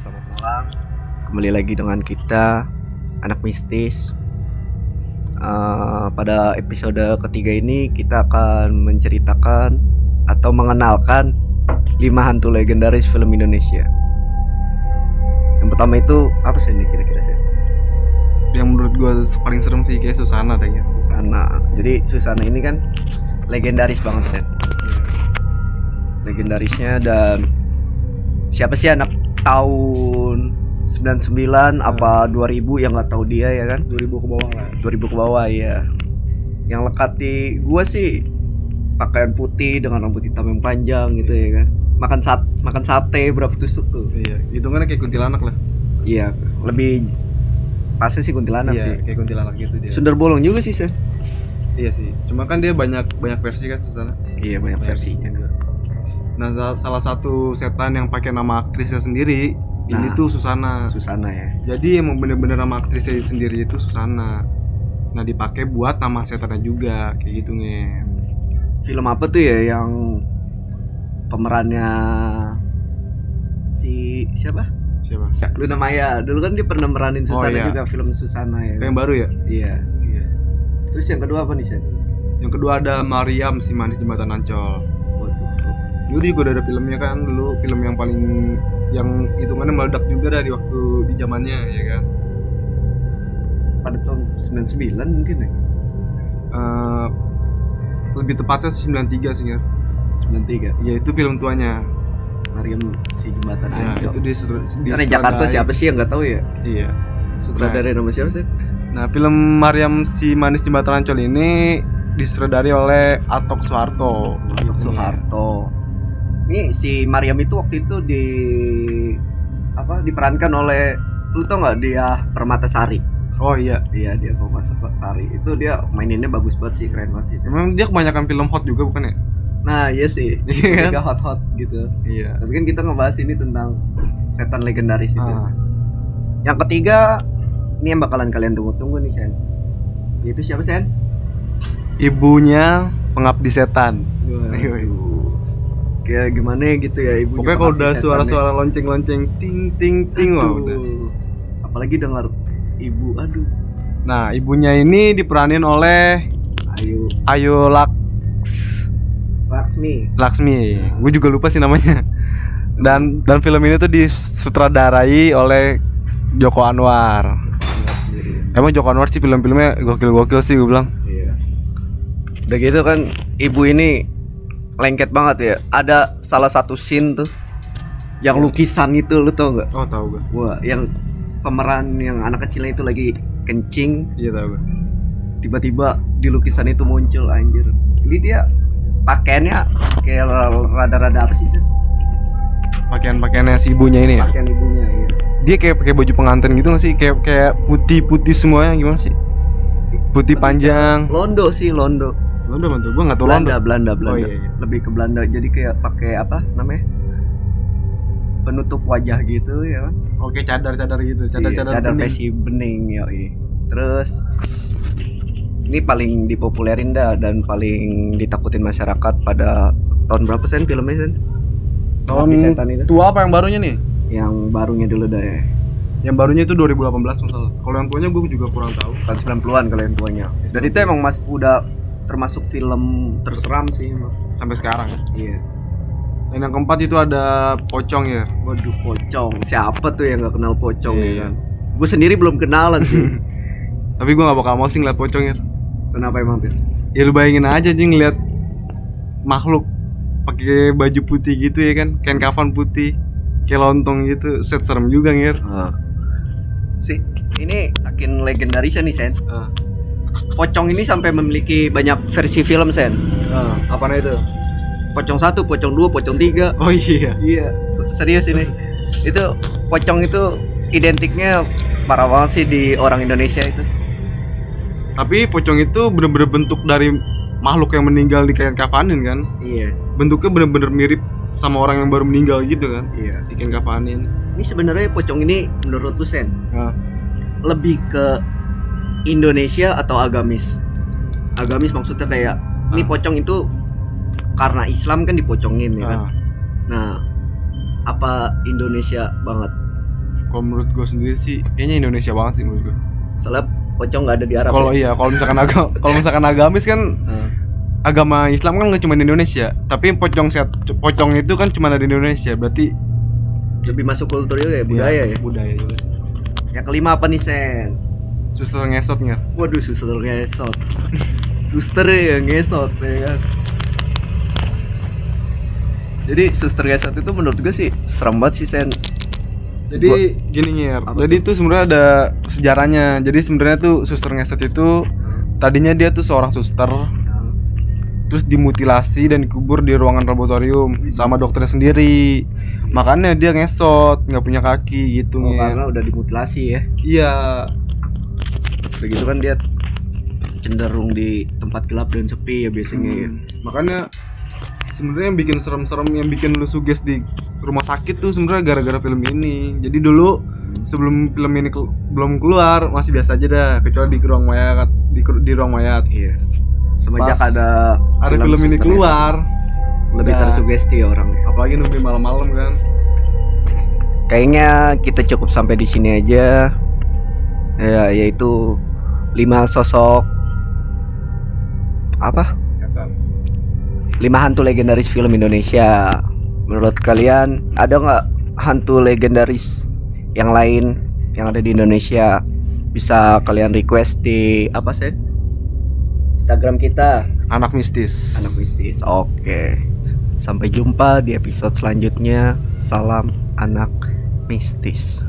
selamat malam. Kembali lagi dengan kita, anak mistis. Eh, pada episode ketiga ini kita akan menceritakan atau mengenalkan lima hantu legendaris film Indonesia. Yang pertama itu apa sih ini kira-kira sih? Yang menurut gua paling serem sih kayak Susana deh ya. Susana. Jadi Susana ini kan legendaris banget sih. Legendarisnya dan siapa sih anak tahun 99 apa 2000 yang nggak tahu dia ya kan? 2000 ke bawah lah. 2000 ke bawah ya. Yang lekat di gua sih pakaian putih dengan rambut hitam yang panjang gitu ya kan. Makan sat makan sate berapa tusuk tuh? Iya, hitungannya kayak kuntilanak lah. Iya, lebih pasti sih kuntilanak iya, sih. kayak kuntilanak gitu dia. Sundar bolong juga sih, Sen. iya sih. Cuma kan dia banyak banyak versi kan Susana. Iya, banyak versinya. Nah, sa- salah satu setan yang pakai nama aktrisnya sendiri ini Nah. tuh Susana. Susana ya. Jadi emang bener-bener nama aktrisnya sendiri itu Susana. Nah, dipakai buat nama setannya juga kayak gitu nge. Film apa tuh ya yang pemerannya si siapa? Siapa? Luna Maya. Dulu kan dia pernah meranin Oh, Susana iya. juga film Susana ya. Yang baru ya? Iya. Iya. Terus yang kedua apa nih, Sen? Yang kedua ada Mariam si manis jembatan Ancol. Dulu juga udah ada filmnya kan dulu film yang paling yang hitungannya meledak juga dah di waktu di zamannya ya kan. Pada tahun 99 mungkin ya. Eh, lebih tepatnya 93 sih ya. 93. Ya itu film tuanya. Mariam si jembatan Ya, Ancol. itu di, sutradara- di Karena Jakarta siapa sih yang nggak tahu ya? Iya. Sutradara nama siapa sih? Nah, film Mariam si manis jembatan Ancol ini disutradari oleh Atok Soeharto. Untuk Soeharto. Ini si Mariam itu waktu itu di apa diperankan oleh lu tau nggak dia Permatasari Oh iya. Iya dia Permatasari itu dia maininnya bagus banget sih keren banget sih Emang dia kebanyakan film hot juga bukan ya? nah iya sih Iya kan? Juga hot hot gitu Iya. tapi kan kita ngebahas ini tentang setan legendaris itu Ah, yang ketiga ini yang bakalan kalian tunggu-tunggu nih Sen itu siapa Sen? ibunya pengabdi setan. Waduh. Kayak gimana gitu ya ibu Pokoknya kalau udah suara-suara lonceng-lonceng ting ting ting wah udah. apalagi dengar ibu aduh Nah, ibunya ini diperanin oleh ayo Ayu Laks Laksmi Laksmi. Gue juga lupa sih namanya. Dan dan film ini tuh disutradarai oleh Joko Anwar. Emang Joko Anwar sih film-filmnya gokil-gokil sih gue bilang. iya udah gitu kan ibu ini lengket banget ya ada salah satu scene tuh yang lukisan itu lu tau nggak Oh, tahu gue. wah yang pemeran yang anak kecilnya itu lagi kencing Iya tahu gue. tiba-tiba di lukisan itu muncul anjir jadi dia pakaiannya kayak rada-rada apa sih sih Pakaian-pakaiannya si ibunya ini ya. pakaian ibunya ya Dia kayak pakai baju pengantin gitu gak sih? Kayak kayak putih-putih semuanya gimana sih? Putih panjang. Londo sih Londo Londo mantu, gue gak tau Belanda. Belanda Belanda Oh, iya, iya. lebih ke Belanda jadi kayak pakai apa namanya penutup wajah gitu ya kan Oke cadar-cadar gitu, Iya, cadar-cadar cadar bening. bening ya terus ini paling dipopulerin dah dan paling ditakutin masyarakat pada tahun berapa sen filmnya sen Tahun setan itu tua apa yang barunya nih? yang barunya dulu dah ya Yang barunya itu 2018 masalah. Kalau yang tuanya gue juga kurang tahu. tahun 90-an kalau yang tuanya dan itu emang mas udah termasuk film terseram sih emang Sampai sekarang ya. iya Dan yang keempat itu ada pocong ya. waduh pocong siapa tuh yang nggak kenal pocong Iya. ya kan gue sendiri belum kenalan sih Tapi gue gak bakal mau sih ngeliat pocong ya. kenapa emang tuh Ya lu bayangin aja sih ngeliat makhluk pakai baju putih gitu ya kan, kain kafan putih, kayak lontong gitu, set serem juga ngir. si ini saking legendarisnya nih sen Ah. Pocong ini sampai memiliki banyak versi film sen Ah, apa itu? pocong satu pocong dua pocong tiga Oh iya. iya serius ini itu pocong itu identiknya parah banget sih di orang Indonesia itu Tapi pocong itu bener-bener bentuk dari makhluk yang meninggal di kain kafanin kan. iya Bentuknya bener-bener mirip sama orang yang baru meninggal gitu kan. iya Di kain kafanin. ini sebenarnya pocong ini menurut lu sen Ah. lebih ke Indonesia atau agamis agamis maksudnya kayak ini Ah. pocong itu karena Islam kan dipocongin ya kan Ah. nah apa Indonesia banget kalau menurut gue sendiri sih kayaknya Indonesia banget sih menurut gue Soalnya pocong nggak ada di Arab. kalau ya? iya kalau misalkan agama kalau misalkan agamis kan Heeh. agama Islam kan nggak cuma di Indonesia tapi pocong set pocong itu kan cuma ada di Indonesia berarti lebih masuk kultur juga ya budaya ya. budaya juga Yang kelima apa nih Sen? Suster ngesot nggak Waduh suster ngesot. suster ya ngesot ya kan. Jadi suster ngesot itu menurut gue sih serem banget sih Sen. jadi gini ngir Apa jadi itu sebenarnya ada sejarahnya jadi sebenarnya tuh suster ngesot itu tadinya dia tuh seorang suster terus dimutilasi dan dikubur di ruangan laboratorium sama dokternya sendiri makanya dia ngesot nggak punya kaki gitu Oh, karena udah dimutilasi ya. iya Begitu kan dia cenderung di tempat gelap dan sepi ya biasanya ya. Hmm. makanya sebenarnya yang bikin serem-serem yang bikin lu suges di rumah sakit tuh sebenarnya gara-gara film ini jadi dulu sebelum film ini belum keluar masih biasa aja dah kecuali di ruang mayat di, di ruang mayat Iya. Semenjak Pas ada ada film, ini Suster keluar lebih udah. tersugesti orang. apalagi nungguin malam-malam kan Kayaknya kita cukup sampai di sini aja. Ya, yaitu lima sosok apa? Lima hantu legendaris film Indonesia. Menurut kalian ada nggak hantu legendaris yang lain yang ada di Indonesia? Bisa kalian request di apa sih? Instagram kita anak mistis anak mistis. Oke. Sampai jumpa di episode selanjutnya. Salam anak mistis.